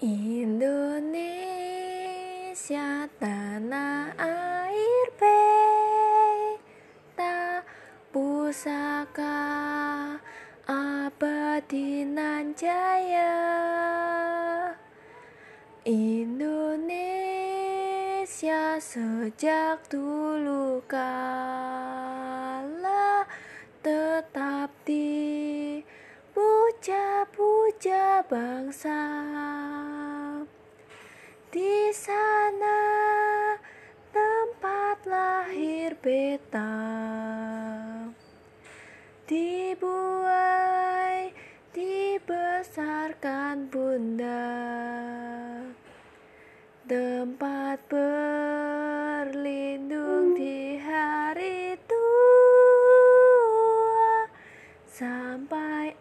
Indonesia tanah air beta pusaka abadi nan jaya Indonesia sejak dulu kala tetap di puja-puja bangsa sana tempat lahir beta. Dibuai, dibesarkan bunda. Tempat berlindung di hari tua. Sampai